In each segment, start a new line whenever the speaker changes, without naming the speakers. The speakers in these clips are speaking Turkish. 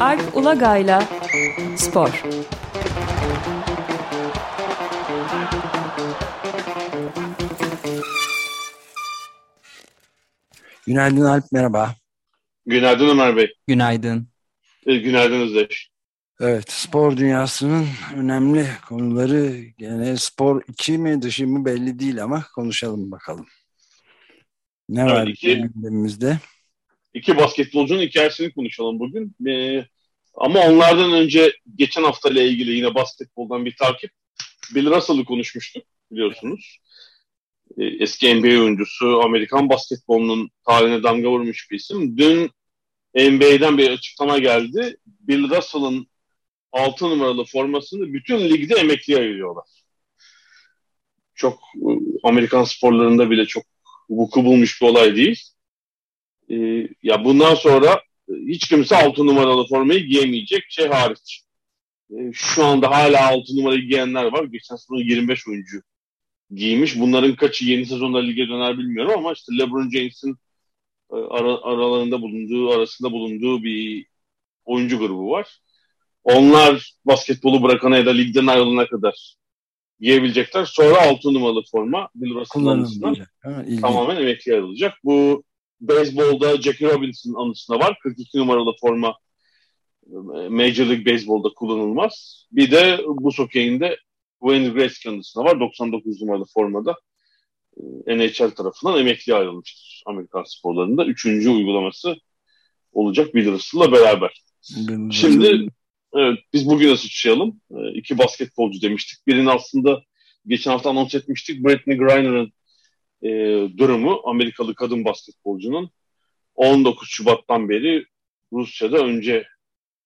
Alp Ulagay'la Spor
Günaydın Alp, merhaba.
Günaydın Ömer Bey.
Günaydın.
E, günaydın Özdeş.
Evet, spor dünyasının önemli konuları gene spor içi mi dışı mı belli değil ama konuşalım bakalım. Ne
Evet,
var gündemimizde?
İki basketbolcunun hikayesini konuşalım bugün. E, ama onlardan önce geçen hafta ile ilgili yine basketboldan bir takip. Bill Russell'ı konuşmuştuk biliyorsunuz. E, eski NBA oyuncusu, Amerikan basketbolunun tarihine damga vurmuş bir isim. Dün NBA'den bir açıklama geldi. Bill Russell'ın 6 numaralı formasını bütün ligde emekliye ayırıyorlar. Çok e, Amerikan sporlarında bile çok vuku bulmuş bir olay değil. E, ya bundan sonra e, hiç kimse 6 numaralı formayı giyemeyecek şey hariç. E, şu anda hala 6 numarayı giyenler var. Geçen sezon 25 oyuncu giymiş. Bunların kaçı yeni sezonda lige döner bilmiyorum ama işte LeBron James'in e, ara, aralarında bulunduğu, arasında bulunduğu bir oyuncu grubu var. Onlar basketbolu bırakana ya da ligden ayrılana kadar giyebilecekler. Sonra 6 numaralı forma Bill Russell'ın tamamen emekli ayrılacak. Bu beyzbolda Jackie Robinson'ın anısına var. 42 numaralı forma e, Major League Baseball'da kullanılmaz. Bir de bu sokeyinde Wayne Gretzky anısına var. 99 numaralı formada e, NHL tarafından emekli ayrılmıştır Amerikan sporlarında. Üçüncü uygulaması olacak Bill Russell'la beraber.
Bill
Şimdi evet, biz bugüne sıçrayalım. Ee, iki basketbolcu demiştik. Birini aslında geçen hafta anons etmiştik. Brittany Griner'ın e, durumu Amerikalı kadın basketbolcunun 19 Şubat'tan beri Rusya'da önce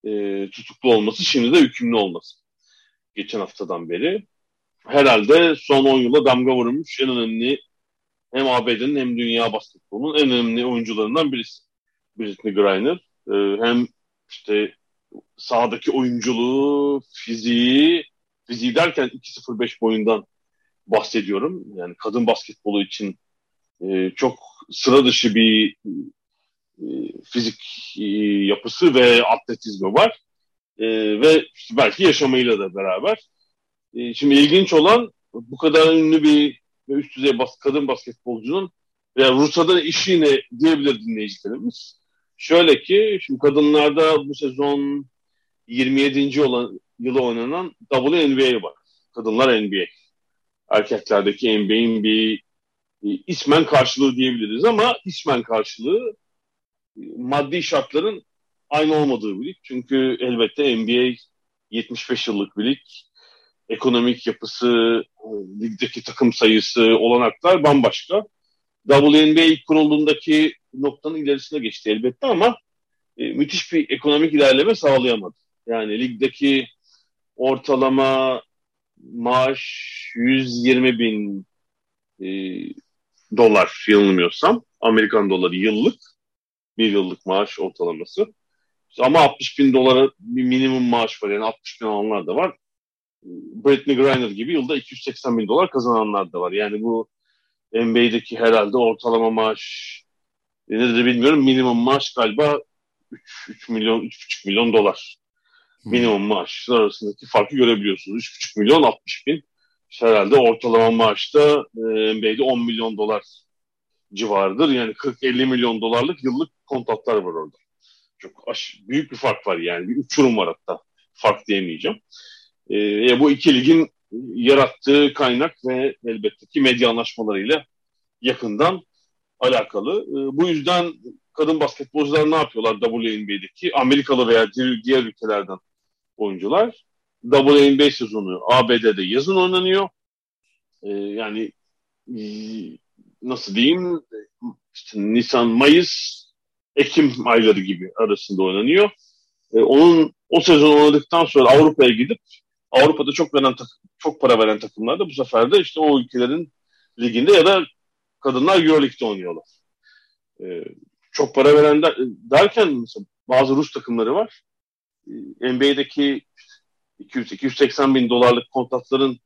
e, tutuklu olması, şimdi de hükümlü olması. Geçen haftadan beri. Herhalde son 10 yıla damga vurmuş en önemli hem ABD'nin hem dünya basketbolunun en önemli oyuncularından birisi. Brittany Griner. E, hem işte sahadaki oyunculuğu, fiziği, fiziği derken 2.05 boyundan bahsediyorum. Yani kadın basketbolu için e, çok sıra dışı bir e, fizik e, yapısı ve atletizmi var. E, ve belki yaşamıyla da beraber. E, şimdi ilginç olan bu kadar ünlü bir ve üst düzey bas kadın basketbolcunun veya Rusya'da işi ne diyebilir dinleyicilerimiz. Şöyle ki şimdi kadınlarda bu sezon 27. olan yılı oynanan WNBA var. Kadınlar NBA. Erkeklerdeki NBA'in bir e, ismen karşılığı diyebiliriz ama ismen karşılığı e, maddi şartların aynı olmadığı bir lig. Çünkü elbette NBA 75 yıllık bir lig. Ekonomik yapısı, e, ligdeki takım sayısı, olanaklar bambaşka. WNBA ilk kurulduğundaki noktanın ilerisine geçti elbette ama e, müthiş bir ekonomik ilerleme sağlayamadı. Yani ligdeki ortalama maaş 120 bin e, dolar yanılmıyorsam. Amerikan doları yıllık. Bir yıllık maaş ortalaması. Ama 60 bin dolara bir minimum maaş var. Yani 60 bin alanlar da var. Brittany Griner gibi yılda 280 bin dolar kazananlar da var. Yani bu NBA'deki herhalde ortalama maaş nedir bilmiyorum. Minimum maaş galiba 3, 3 milyon, 3,5 milyon dolar. Minimum maaşlar arasındaki farkı görebiliyorsunuz. 3,5 milyon 60 bin. İşte herhalde ortalama maaşta e, NBA'de 10 milyon dolar civarıdır. Yani 40-50 milyon dolarlık yıllık kontratlar var orada. Çok aş- büyük bir fark var yani. Bir uçurum var hatta. Fark diyemeyeceğim. E, bu iki ligin yarattığı kaynak ve elbette ki medya anlaşmalarıyla yakından alakalı. E, bu yüzden kadın basketbolcular ne yapıyorlar WNBA'deki? Amerikalı veya diğer, ülkelerden oyuncular. WNBA sezonu ABD'de yazın oynanıyor. E, yani nasıl diyeyim işte Nisan, Mayıs, Ekim ayları gibi arasında oynanıyor. E, onun o sezon oynadıktan sonra Avrupa'ya gidip Avrupa'da çok veren çok para veren takımlar da bu sefer de işte o ülkelerin liginde ya da kadınlar Euroleague'de oynuyorlar. E, çok para veren der, derken mesela bazı Rus takımları var. E, NBA'deki 200-280 bin dolarlık kontratların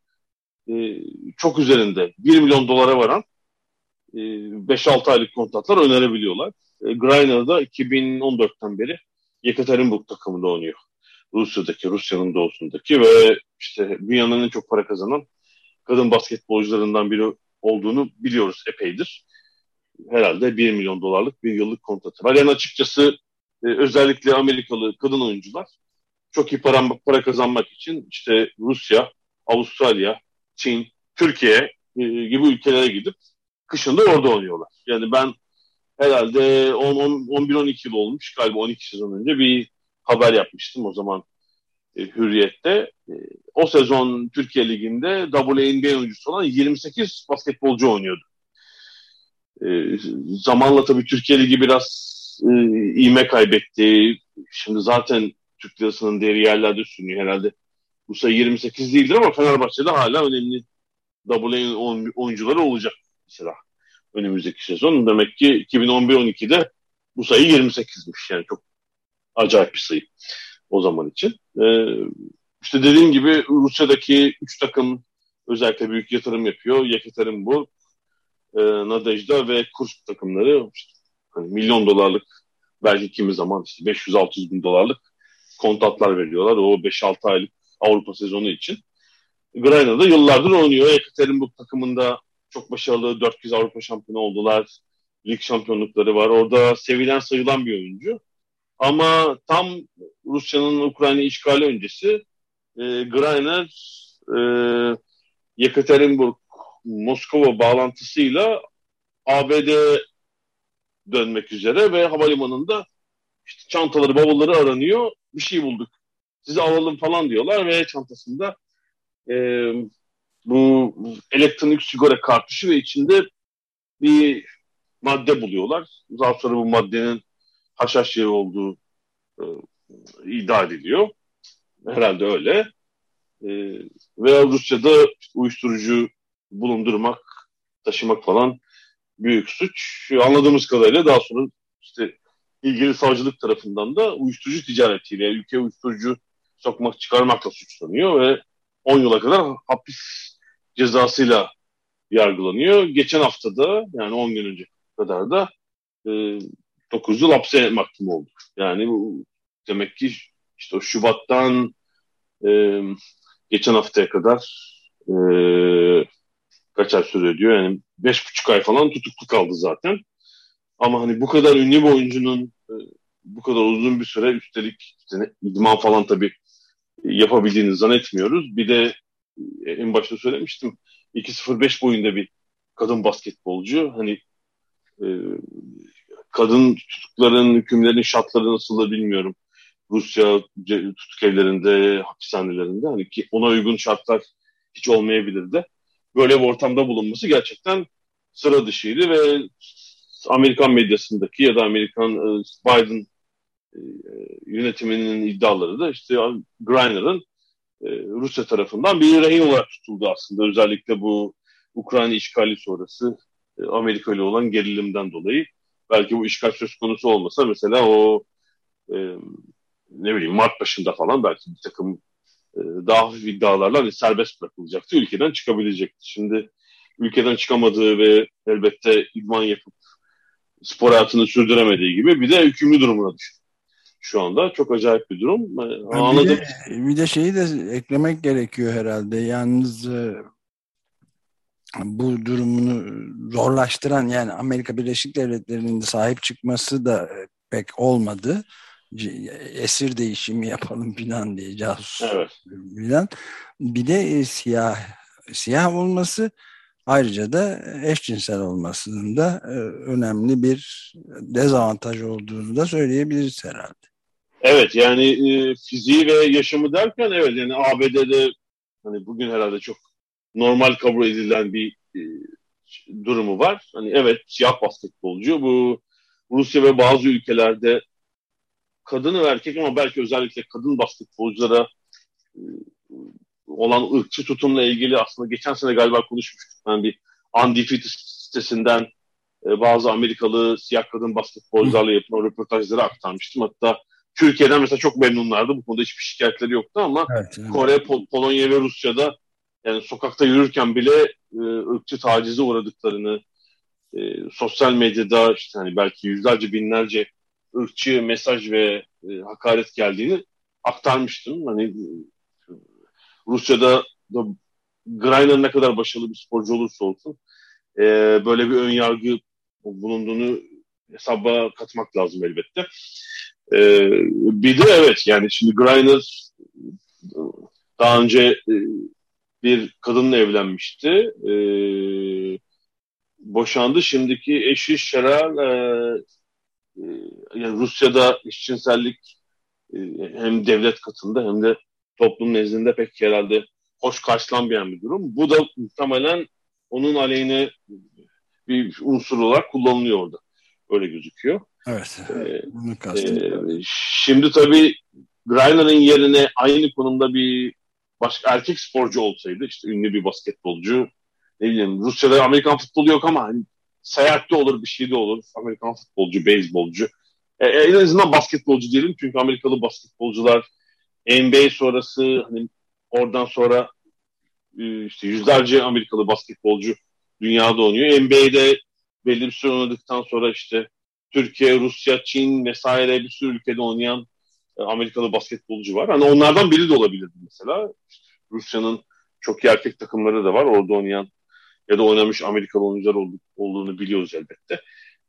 e, çok üzerinde 1 milyon dolara varan e, 5-6 aylık kontratlar önerebiliyorlar. e, Griner da 2014'ten beri Yekaterinburg takımında oynuyor. Rusya'daki, Rusya'nın doğusundaki ve işte dünyanın en çok para kazanan kadın basketbolcularından biri olduğunu biliyoruz epeydir. Herhalde 1 milyon dolarlık bir yıllık kontratı var. Yani açıkçası e, özellikle Amerikalı kadın oyuncular çok iyi para, para kazanmak için işte Rusya, Avustralya, Çin, Türkiye e, gibi ülkelere gidip kışında orada oynuyorlar. Yani ben herhalde 11-12 yıl olmuş galiba 12 sezon önce bir haber yapmıştım o zaman e, Hürriyet'te. E, o sezon Türkiye Ligi'nde WNBA oyuncusu olan 28 basketbolcu oynuyordu. Zamanla tabii Türkiye Ligi biraz e, iğme kaybetti. Şimdi zaten Türk lirasının değeri yerlerde sürünüyor herhalde. Bu sayı 28 değildir ama Fenerbahçe'de hala önemli WNBA oyuncuları olacak mesela önümüzdeki sezon. Demek ki 2011-12'de bu sayı 28'miş. Yani çok acayip bir sayı o zaman için. Ee, işte dediğim gibi Rusya'daki üç takım özellikle büyük yatırım yapıyor. Yekaterinburg, e, Nadejda ve Kursk takımları işte, hani milyon dolarlık belki kimi zaman işte 500-600 bin dolarlık kontratlar veriyorlar. O 5-6 aylık Avrupa sezonu için. Granada yıllardır oynuyor. Yekaterinburg takımında çok başarılı. Dört kez Avrupa şampiyonu oldular. Lig şampiyonlukları var. Orada sevilen sayılan bir oyuncu. Ama tam Rusya'nın Ukrayna işgali öncesi e, Greiner e, Yekaterinburg Moskova bağlantısıyla ABD dönmek üzere ve havalimanında işte çantaları, bavulları aranıyor. Bir şey bulduk. Sizi alalım falan diyorlar ve çantasında e, bu elektronik sigara kartuşu ve içinde bir madde buluyorlar. Daha sonra bu maddenin haşhaş yeri olduğu e, iddia ediliyor. Herhalde öyle. E, veya Rusya'da uyuşturucu bulundurmak, taşımak falan büyük suç. Anladığımız kadarıyla daha sonra işte ilgili savcılık tarafından da uyuşturucu ticaretiyle, ülkeye uyuşturucu sokmak, çıkarmakla suçlanıyor ve 10 yıla kadar hapis cezasıyla yargılanıyor. Geçen haftada yani 10 gün önce kadar da e, 9 yıl hapse mahkum oldu. Yani bu demek ki işte o Şubat'tan e, geçen haftaya kadar e, kaç ay süre diyor yani beş buçuk ay falan tutuklu kaldı zaten. Ama hani bu kadar ünlü bir oyuncunun e, bu kadar uzun bir süre üstelik işte idman falan tabii yapabildiğini zannetmiyoruz. Bir de e, en başta söylemiştim 2.05 boyunda bir kadın basketbolcu. Hani e, kadın tutukların, hükümlerin şartları nasıl bilmiyorum. Rusya tutuk evlerinde, hapishanelerinde hani ki ona uygun şartlar hiç olmayabilirdi. Böyle bir ortamda bulunması gerçekten sıra dışıydı ve Amerikan medyasındaki ya da Amerikan e, Biden e, yönetiminin iddiaları da işte Griner'ın e, Rusya tarafından bir rehin olarak tutuldu aslında. Özellikle bu Ukrayna işgali sonrası Amerika ile olan gerilimden dolayı. Belki bu işgal söz konusu olmasa mesela o ne bileyim Mart başında falan belki bir takım daha hafif iddialarla hani serbest bırakılacaktı. Ülkeden çıkabilecekti. Şimdi ülkeden çıkamadığı ve elbette idman yapıp spor hayatını sürdüremediği gibi bir de hükümlü durumuna düştü. Şu anda çok acayip bir durum.
Bir Anladım. De, bir de şeyi de eklemek gerekiyor herhalde. Yalnız e, bu durumunu zorlaştıran yani Amerika Birleşik Devletleri'nin de sahip çıkması da e, pek olmadı. Esir değişimi yapalım filan diye casus evet. filan. Bir de e, siyah siyah olması Ayrıca da eşcinsel olmasının da e, önemli bir dezavantaj olduğunu da söyleyebiliriz herhalde.
Evet yani e, fiziği ve yaşamı derken evet yani ABD'de hani bugün herhalde çok normal kabul edilen bir e, durumu var. Hani evet siyah basketbolcu bu Rusya ve bazı ülkelerde kadını ve erkek ama belki özellikle kadın basketbolculara e, olan ırkçı tutumla ilgili aslında geçen sene galiba konuşmuştuk. Ben bir Undefeated sitesinden e, bazı Amerikalı siyah kadın basketbolcularla yapılan röportajları aktarmıştım. Hatta Türkiye'den mesela çok memnunlardı. Bu konuda hiçbir şikayetleri yoktu ama evet, evet. Kore, Pol Polonya ve Rusya'da yani sokakta yürürken bile e, ırkçı tacize uğradıklarını e, sosyal medyada işte hani belki yüzlerce binlerce ırkçı mesaj ve e, hakaret geldiğini aktarmıştım. Hani e, Rusya'da da Greiner ne kadar başarılı bir sporcu olursa olsun e, böyle bir ön yargı bulunduğunu hesaba katmak lazım elbette. E, bir de evet yani şimdi Greiner daha önce e, bir kadınla evlenmişti. E, boşandı. Şimdiki eşi Şeral e, e, yani Rusya'da eşcinsellik e, hem devlet katında hem de toplum nezdinde pek herhalde hoş karşılanmayan bir durum. Bu da muhtemelen onun aleyhine bir unsur olarak kullanılıyor orada. Öyle gözüküyor.
Evet. Ee, bunu
e, şimdi tabii Griner'ın yerine aynı konumda bir başka erkek sporcu olsaydı işte ünlü bir basketbolcu ne bileyim Rusya'da Amerikan futbolu yok ama hani seyahatte olur bir şey de olur. Amerikan futbolcu, beyzbolcu. E, en azından basketbolcu diyelim çünkü Amerikalı basketbolcular NBA sonrası hani oradan sonra e, işte yüzlerce Amerikalı basketbolcu dünyada oynuyor. NBA'de belli bir süre oynadıktan sonra işte Türkiye, Rusya, Çin vesaire bir sürü ülkede oynayan e, Amerikalı basketbolcu var. Hani onlardan biri de olabilirdi mesela. Rusya'nın çok iyi erkek takımları da var. Orada oynayan ya da oynamış Amerikalı oyuncular olduğunu biliyoruz elbette.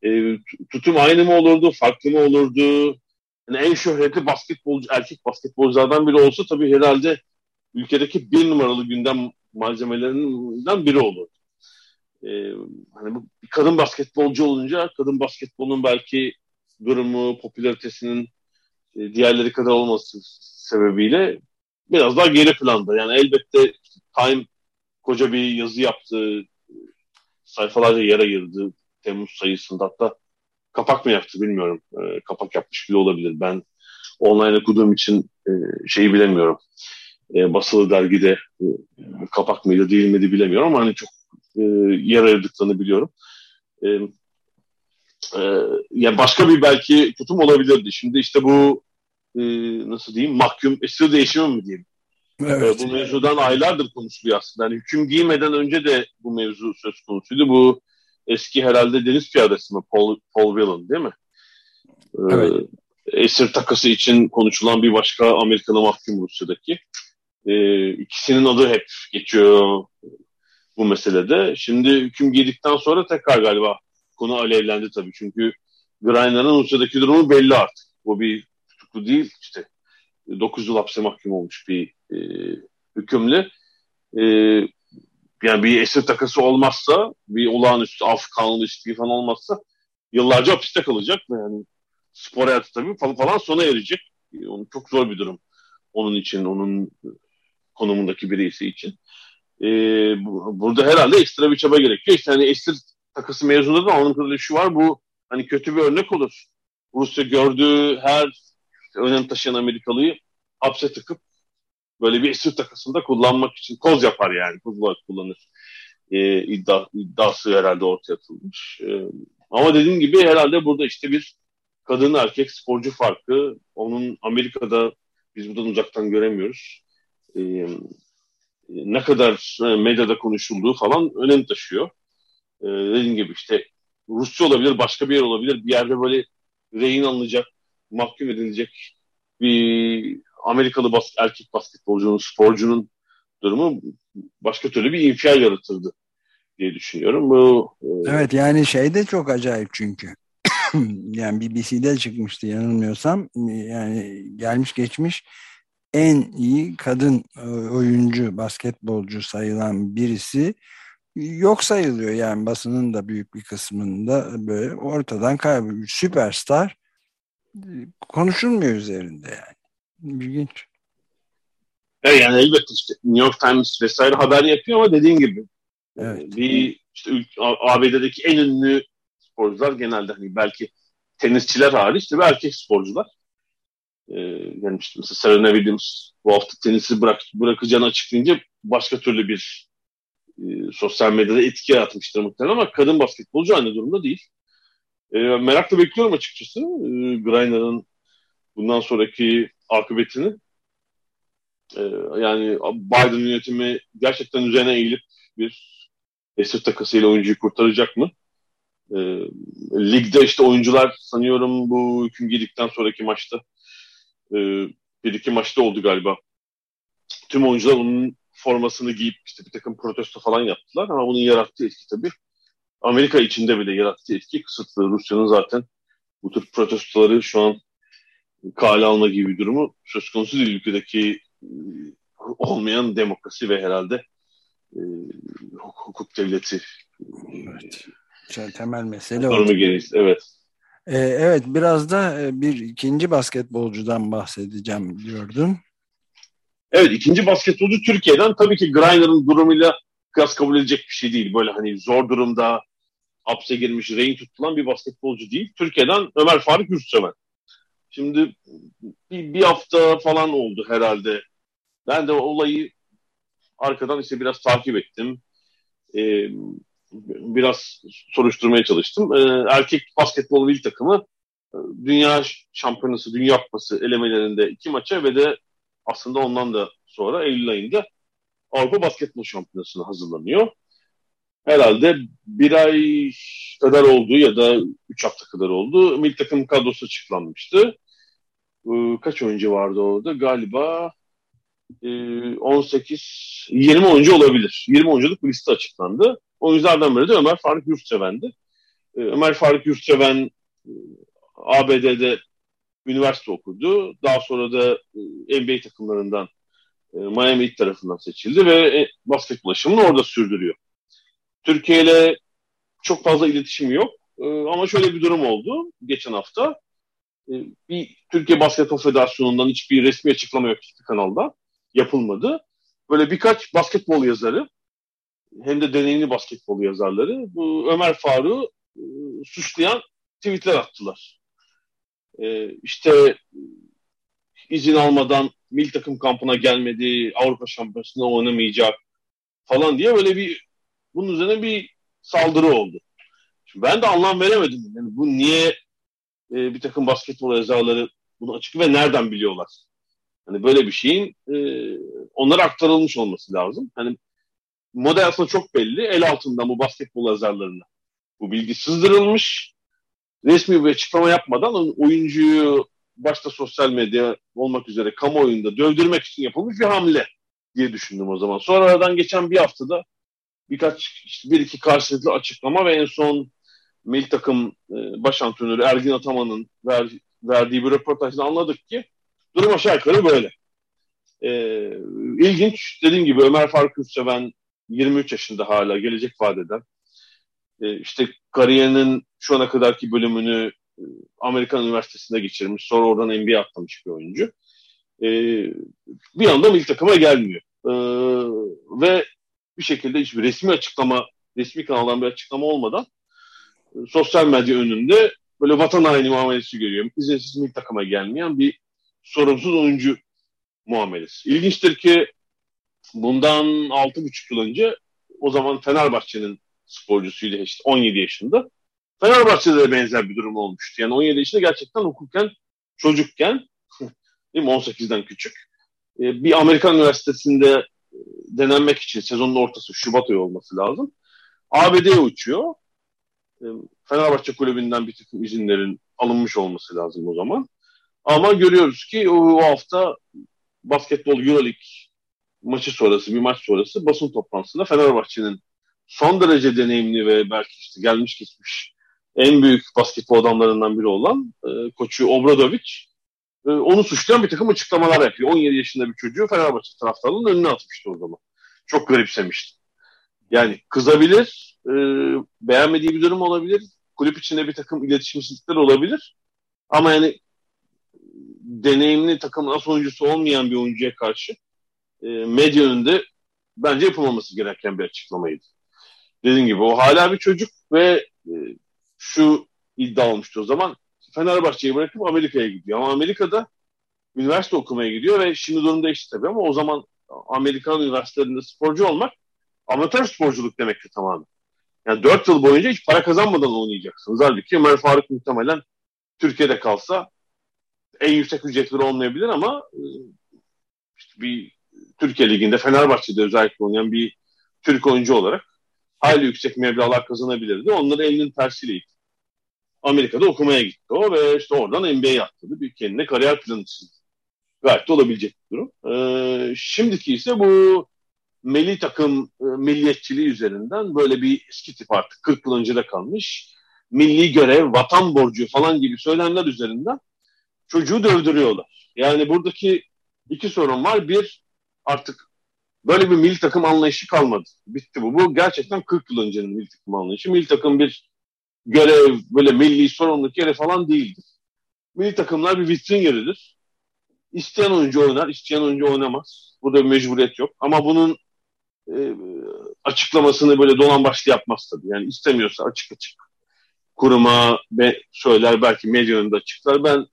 E, tutum aynı mı olurdu, farklı mı olurdu? Yani en şöhretli basketbolcu, erkek basketbolculardan biri olsa tabii herhalde ülkedeki bir numaralı gündem malzemelerinden biri olur. Ee, hani bu kadın basketbolcu olunca kadın basketbolun belki durumu, popülaritesinin e, diğerleri kadar olması sebebiyle biraz daha geri planda. Yani elbette Time koca bir yazı yaptı, sayfalarca yer ayırdı Temmuz sayısında. Hatta kapak mı yaptı bilmiyorum. E, kapak yapmış bile olabilir. Ben online okuduğum için e, şeyi bilemiyorum e, basılı dergide e, kapak mıydı değil miydi bilemiyorum ama hani çok e, yer ayırdıklarını biliyorum. E, e, yani başka bir belki tutum olabilirdi. Şimdi işte bu e, nasıl diyeyim mahkum esir değişimi mi diyeyim? Evet. E, bu mevzudan aylardır konuşuluyor aslında. Yani hüküm giymeden önce de bu mevzu söz konusuydu. Bu eski herhalde deniz piyadesi mi? Paul, Paul Whelan değil mi? E, evet. esir takası için konuşulan bir başka Amerikalı mahkum Rusya'daki. E, ikisinin adı hep geçiyor bu meselede. Şimdi hüküm giydikten sonra tekrar galiba konu alevlendi tabii. Çünkü Griner'ın Rusya'daki durumu belli artık. Bu bir tutuklu değil. işte 9 yıl hapse mahkum olmuş bir e, hükümlü. E, yani bir esir takası olmazsa, bir olağanüstü af kanun değişikliği falan olmazsa yıllarca hapiste kalacak. Yani spor hayatı tabii falan, falan sona erecek. E, onun çok zor bir durum. Onun için, onun konumundaki birisi için. E, bu, burada herhalde ekstra bir çaba gerekiyor. İşte hani esir takısı mezununda da anladığım kadarıyla şu var. Bu hani kötü bir örnek olur. Rusya gördüğü her önem taşıyan Amerikalıyı hapse tıkıp böyle bir esir takısında kullanmak için koz yapar yani. Koz olarak kullanır. E, iddia, iddiası herhalde ortaya atılmış. E, ama dediğim gibi herhalde burada işte bir kadın erkek sporcu farkı. Onun Amerika'da biz buradan uzaktan göremiyoruz. E, ne kadar medyada konuşulduğu falan önem taşıyor. E, dediğim gibi işte Rusya olabilir, başka bir yer olabilir. Bir yerde böyle rehin alınacak, mahkum edilecek bir Amerikalı bas erkek basketbolcunun, sporcunun durumu başka türlü bir infial yaratırdı diye düşünüyorum. Bu
e... Evet yani şey de çok acayip çünkü. yani BBC'de çıkmıştı yanılmıyorsam. Yani gelmiş geçmiş en iyi kadın e, oyuncu, basketbolcu sayılan birisi yok sayılıyor. Yani basının da büyük bir kısmında böyle ortadan kayboluyor. Süperstar e, konuşulmuyor üzerinde yani. İlginç.
Evet yani elbette işte New York Times vesaire haber yapıyor ama dediğin gibi e, evet. bir işte ABD'deki en ünlü sporcular genelde hani belki tenisçiler hariç işte erkek sporcular e, yani işte mesela Serena Williams bu hafta tenisi bırak, bırakacağını açıklayınca başka türlü bir e, sosyal medyada etki yaratmıştır muhtemelen ama kadın basketbolcu aynı durumda değil. E, merakla bekliyorum açıkçası e, Griner'ın bundan sonraki akıbetini. E, yani Biden yönetimi gerçekten üzerine eğilip bir esir takasıyla oyuncuyu kurtaracak mı? E, ligde işte oyuncular sanıyorum bu hüküm girdikten sonraki maçta e, bir iki maçta oldu galiba. Tüm oyuncular onun formasını giyip işte bir takım protesto falan yaptılar ama bunun yarattığı etki tabii Amerika içinde bile yarattığı etki kısıtlı. Rusya'nın zaten bu tür protestoları şu an kale alma gibi bir durumu söz konusu değil. Ülkedeki e, olmayan demokrasi ve herhalde e, hukuk devleti
evet. Çok temel mesele
o. Evet.
Ee, evet biraz da e, bir ikinci basketbolcudan bahsedeceğim diyordun.
Evet ikinci basketbolcu Türkiye'den tabii ki Griner'ın durumuyla kıyas kabul edecek bir şey değil. Böyle hani zor durumda hapse girmiş, rehin tutulan bir basketbolcu değil. Türkiye'den Ömer Faruk Yurtseven. Şimdi bir, bir hafta falan oldu herhalde. Ben de olayı arkadan işte biraz takip ettim. Ee, biraz soruşturmaya çalıştım. Ee, erkek basketbol bir takımı e, dünya şampiyonası, dünya kupası elemelerinde iki maça ve de aslında ondan da sonra Eylül ayında Avrupa Basketbol Şampiyonası'na hazırlanıyor. Herhalde bir ay kadar oldu ya da üç hafta kadar oldu. Milli takım kadrosu açıklanmıştı. Ee, kaç oyuncu vardı orada? Galiba 18, e, 20 oyuncu olabilir. 20 oyunculuk bir liste açıklandı. Oyunculardan biri de Ömer Faruk Yurtseven'di. Ee, Ömer Faruk Yurtseven e, ABD'de üniversite okudu. Daha sonra da e, NBA takımlarından Miami Heat tarafından seçildi ve basketbol yaşamını orada sürdürüyor. Türkiye ile çok fazla iletişim yok. Ama şöyle bir durum oldu geçen hafta. Bir Türkiye Basketbol Federasyonu'ndan hiçbir resmi açıklama yok hiçbir kanalda yapılmadı. Böyle birkaç basketbol yazarı hem de deneyimli basketbol yazarları bu Ömer Faruk'u e, suçlayan tweetler attılar. E, işte izin almadan mil takım kampına gelmedi, Avrupa Şampiyonası'nda oynamayacak falan diye böyle bir bunun üzerine bir saldırı oldu. Şimdi ben de anlam veremedim. Yani bu niye e, bir takım basketbol yazarları bunu açık ve nereden biliyorlar? Hani böyle bir şeyin e, onlara aktarılmış olması lazım. Hani model aslında çok belli. El altında bu basketbol yazarlarına bu bilgi sızdırılmış. Resmi bir açıklama yapmadan oyuncuyu başta sosyal medya olmak üzere kamuoyunda dövdürmek için yapılmış bir hamle diye düşündüm o zaman. Sonra aradan geçen bir haftada birkaç işte bir iki karşılıklı açıklama ve en son milli takım e, baş antrenörü Ergin Ataman'ın ver, verdiği bir röportajda anladık ki Durum aşağı yukarı böyle. Ee, ilginç. Dediğim gibi Ömer Faruk Üstseven 23 yaşında hala gelecek vadeden. Ee, işte kariyerinin şu ana kadarki bölümünü e, Amerikan Üniversitesi'nde geçirmiş. Sonra oradan NBA atlamış bir oyuncu. Ee, bir anda milli takıma gelmiyor. Ee, ve bir şekilde hiçbir resmi açıklama, resmi kanaldan bir açıklama olmadan e, sosyal medya önünde böyle vatan haini muamelesi görüyor. İzinsiz milli takıma gelmeyen bir sorumsuz oyuncu muamelesi. İlginçtir ki bundan 6,5 yıl önce o zaman Fenerbahçe'nin sporcusuydu işte 17 yaşında. Fenerbahçe'de de benzer bir durum olmuştu. Yani 17 yaşında gerçekten hukuken çocukken değil mi 18'den küçük e, bir Amerikan üniversitesinde e, denenmek için sezonun ortası Şubat ayı olması lazım. ABD'ye uçuyor. E, Fenerbahçe kulübünden bir takım izinlerin alınmış olması lazım o zaman. Ama görüyoruz ki o, o hafta basketbol Euroleague maçı sonrası, bir maç sonrası basın toplantısında Fenerbahçe'nin son derece deneyimli ve belki işte gelmiş geçmiş en büyük basketbol adamlarından biri olan e, koçu Obradovic e, onu suçlayan bir takım açıklamalar yapıyor. 17 yaşında bir çocuğu Fenerbahçe taraftarının önüne atmıştı o zaman. Çok garipsemişti. Yani kızabilir, e, beğenmediği bir durum olabilir, kulüp içinde bir takım iletişimsizlikler olabilir. Ama yani deneyimli takımın as oyuncusu olmayan bir oyuncuya karşı e, medya önünde bence yapılmaması gereken bir açıklamaydı. Dediğim gibi o hala bir çocuk ve e, şu iddia olmuştu o zaman Fenerbahçe'yi bırakıp Amerika'ya gidiyor. Ama Amerika'da üniversite okumaya gidiyor ve şimdi durum değişti tabii ama o zaman Amerikan üniversitelerinde sporcu olmak amatör sporculuk demekti tamamen. Yani dört yıl boyunca hiç para kazanmadan oynayacaksınız. Halbuki Ömer Faruk muhtemelen Türkiye'de kalsa en yüksek ücretleri olmayabilir ama e, işte bir Türkiye Ligi'nde Fenerbahçe'de özellikle oynayan bir Türk oyuncu olarak hayli yüksek meblağlar kazanabilirdi. Onları elinin tersiyle itti. Amerika'da okumaya gitti o ve işte oradan MBA yaptı. Bir kendine kariyer planı çizdi. Gayet de olabilecek bir durum. Ee, şimdiki ise bu milli takım e, milliyetçiliği üzerinden böyle bir eski tip artık 40 yıl önce de kalmış milli görev, vatan borcu falan gibi söylemler üzerinden çocuğu dövdürüyorlar. Yani buradaki iki sorun var. Bir, artık böyle bir milli takım anlayışı kalmadı. Bitti bu. Bu gerçekten 40 yıl öncenin milli takım anlayışı. Milli takım bir görev, böyle milli sorumluluk yeri falan değildir. Milli takımlar bir vitrin yeridir. İsteyen oyuncu oynar, isteyen oyuncu oynamaz. Burada bir mecburiyet yok. Ama bunun e, açıklamasını böyle dolan başlı yapmaz tabii. Yani istemiyorsa açık açık kuruma ve söyler belki medya önünde açıklar. Ben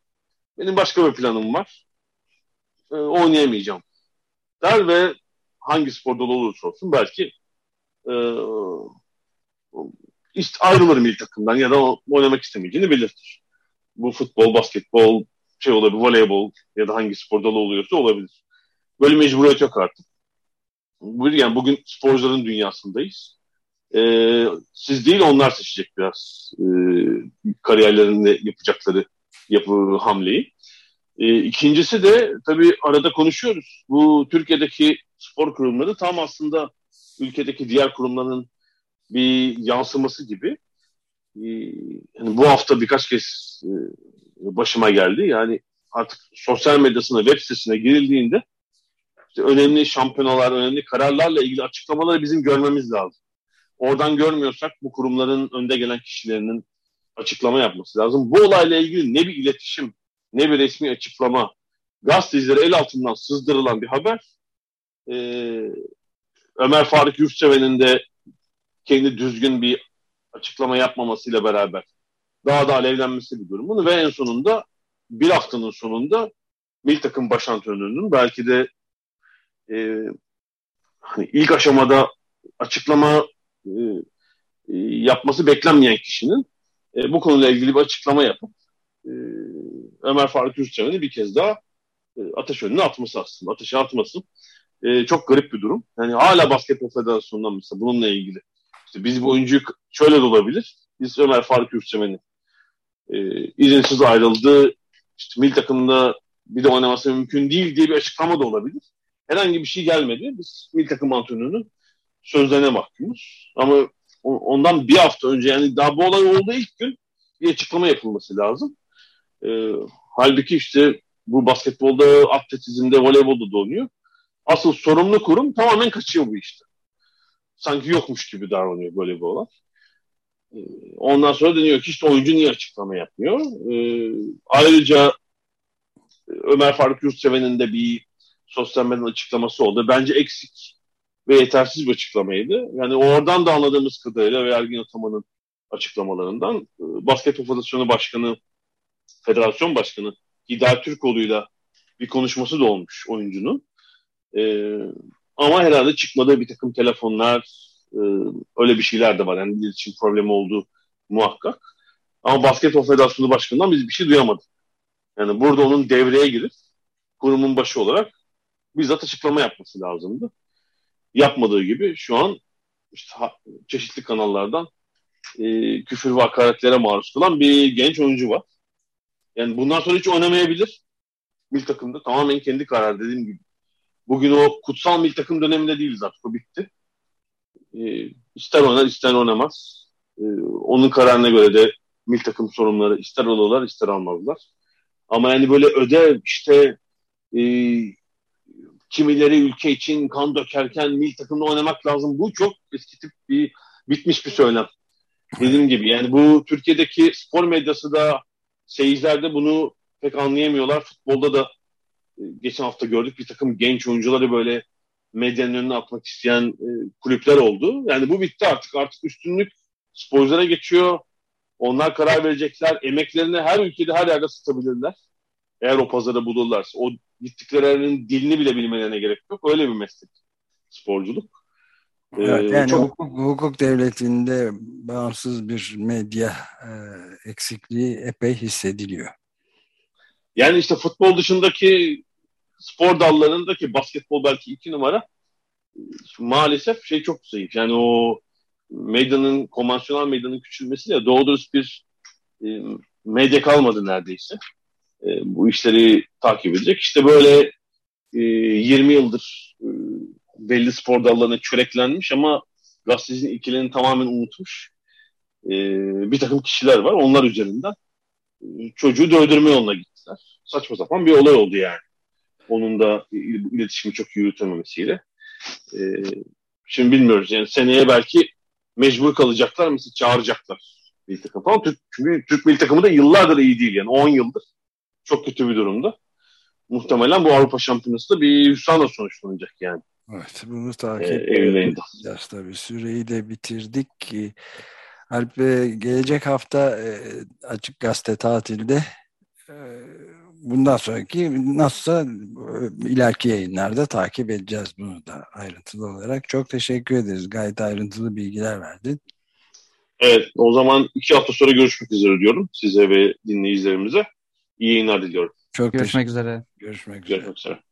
benim başka bir planım var. E, oynayamayacağım. Der ve hangi spor dalı olursa olsun belki e, ist ayrılır milli takımdan ya da oynamak istemeyeceğini belirtir. Bu futbol, basketbol, şey olabilir, voleybol ya da hangi spor dalı oluyorsa olabilir. Böyle mecburiyet yok artık. Yani bugün sporcuların dünyasındayız. Ee, siz değil onlar seçecek biraz e, kariyerlerinde yapacakları yapı hamleyi. E, ikincisi de tabii arada konuşuyoruz. Bu Türkiye'deki spor kurumları tam aslında ülkedeki diğer kurumların bir yansıması gibi. E, yani bu hafta birkaç kez e, başıma geldi. Yani artık sosyal medyasına, web sitesine girildiğinde işte önemli şampiyonalar, önemli kararlarla ilgili açıklamaları bizim görmemiz lazım. Oradan görmüyorsak bu kurumların önde gelen kişilerinin açıklama yapması lazım. Bu olayla ilgili ne bir iletişim, ne bir resmi açıklama, gazetecilere el altından sızdırılan bir haber. Ee, Ömer Faruk Yurtseven'in de kendi düzgün bir açıklama yapmamasıyla beraber daha da alevlenmesi bir durumun ve en sonunda bir haftanın sonunda milli takım baş antrenörünün belki de e, ilk aşamada açıklama e, e, yapması beklenmeyen kişinin e, bu konuyla ilgili bir açıklama yapıp e, Ömer Faruk Yurtseven'i bir kez daha e, ateş önüne atması aslında. Ateşe atması. E, çok garip bir durum. Yani hala Basketbol Federasyonu'ndan mesela bununla ilgili. İşte biz bu oyuncuyu şöyle de olabilir. Biz Ömer Faruk Yurtseven'i e, izinsiz ayrıldı. İşte milli takımda bir de oynaması mümkün değil diye bir açıklama da olabilir. Herhangi bir şey gelmedi. Biz milli takım antrenörünün sözlerine mahkumuz. Ama ondan bir hafta önce yani daha bu olay olduğu ilk gün bir açıklama yapılması lazım. E, halbuki işte bu basketbolda, atletizmde, voleybolda da oynuyor. Asıl sorumlu kurum tamamen kaçıyor bu işte. Sanki yokmuş gibi davranıyor voleybollar. E, ondan sonra deniyor ki işte oyuncu niye açıklama yapmıyor. E, ayrıca Ömer Faruk Yurtseven'in de bir sosyal medyanın açıklaması oldu. Bence eksik ve yetersiz bir açıklamaydı. Yani oradan da anladığımız kadarıyla ve Ergin Ataman'ın açıklamalarından e, Basketbol Federasyonu Başkanı, Federasyon Başkanı Hidayet Türkoğlu'yla bir konuşması da olmuş oyuncunun. Ee, ama herhalde çıkmadığı bir takım telefonlar, e, öyle bir şeyler de var. Yani iletişim problemi olduğu muhakkak. Ama Basketbol Federasyonu Başkanı'ndan biz bir şey duyamadık. Yani burada onun devreye girip kurumun başı olarak bizzat açıklama yapması lazımdı yapmadığı gibi şu an işte çeşitli kanallardan e, küfür ve hakaretlere maruz kalan bir genç oyuncu var. Yani bundan sonra hiç oynamayabilir. Mil takımda tamamen kendi karar dediğim gibi. Bugün o kutsal mil takım döneminde değiliz artık o bitti. E, ister oynar ister oynamaz. E, onun kararına göre de mil takım sorumluları ister alırlar ister almazlar. Ama yani böyle ödev işte e, Kimileri ülke için kan dökerken mil takımda oynamak lazım. Bu çok eski tip bir bitmiş bir söylem. Dediğim gibi yani bu Türkiye'deki spor medyası da seyirciler bunu pek anlayamıyorlar. Futbolda da e, geçen hafta gördük bir takım genç oyuncuları böyle medyanın önüne atmak isteyen e, kulüpler oldu. Yani bu bitti artık. Artık üstünlük sporculara geçiyor. Onlar karar verecekler. Emeklerini her ülkede her yerde satabilirler. Eğer o pazarda bulurlarsa. O gittiklerinin dilini bile bilmelerine gerek yok. Öyle bir meslek sporculuk.
Ee, evet, yani çok... hukuk, hukuk devletinde bağımsız bir medya e, eksikliği epey hissediliyor.
Yani işte futbol dışındaki spor dallarındaki basketbol belki iki numara maalesef şey çok zayıf. Yani o meydanın, konvansiyonel meydanın küçülmesiyle doğru dürüst bir e, medya kalmadı neredeyse. E, bu işleri takip edecek. İşte böyle e, 20 yıldır e, belli spor dallarına çöreklenmiş ama gazetecinin ilkelerini tamamen unutmuş e, bir takım kişiler var. Onlar üzerinden e, çocuğu dövdürme yoluna gittiler. Saçma sapan bir olay oldu yani. Onun da iletişimi çok yürütememesiyle. E, şimdi bilmiyoruz yani seneye belki mecbur kalacaklar mesela çağıracaklar bir takım falan. Türk, çünkü Türk milli takımı da yıllardır iyi değil yani 10 yıldır çok kötü bir durumda. Muhtemelen bu Avrupa Şampiyonası da bir hüsranla sonuçlanacak yani.
Evet bunu takip
ee,
edeceğiz tabii. Süreyi de bitirdik ki Alp gelecek hafta e, açık gazete tatilde e, bundan sonraki nasılsa e, ileriki yayınlarda takip edeceğiz bunu da ayrıntılı olarak. Çok teşekkür ederiz. Gayet ayrıntılı bilgiler verdin.
Evet o zaman iki hafta sonra görüşmek üzere diyorum size ve dinleyicilerimize. İyi yayınlar diliyorum.
Çok görüşmek üzere.
Görüşmek üzere.
Görüşmek üzere.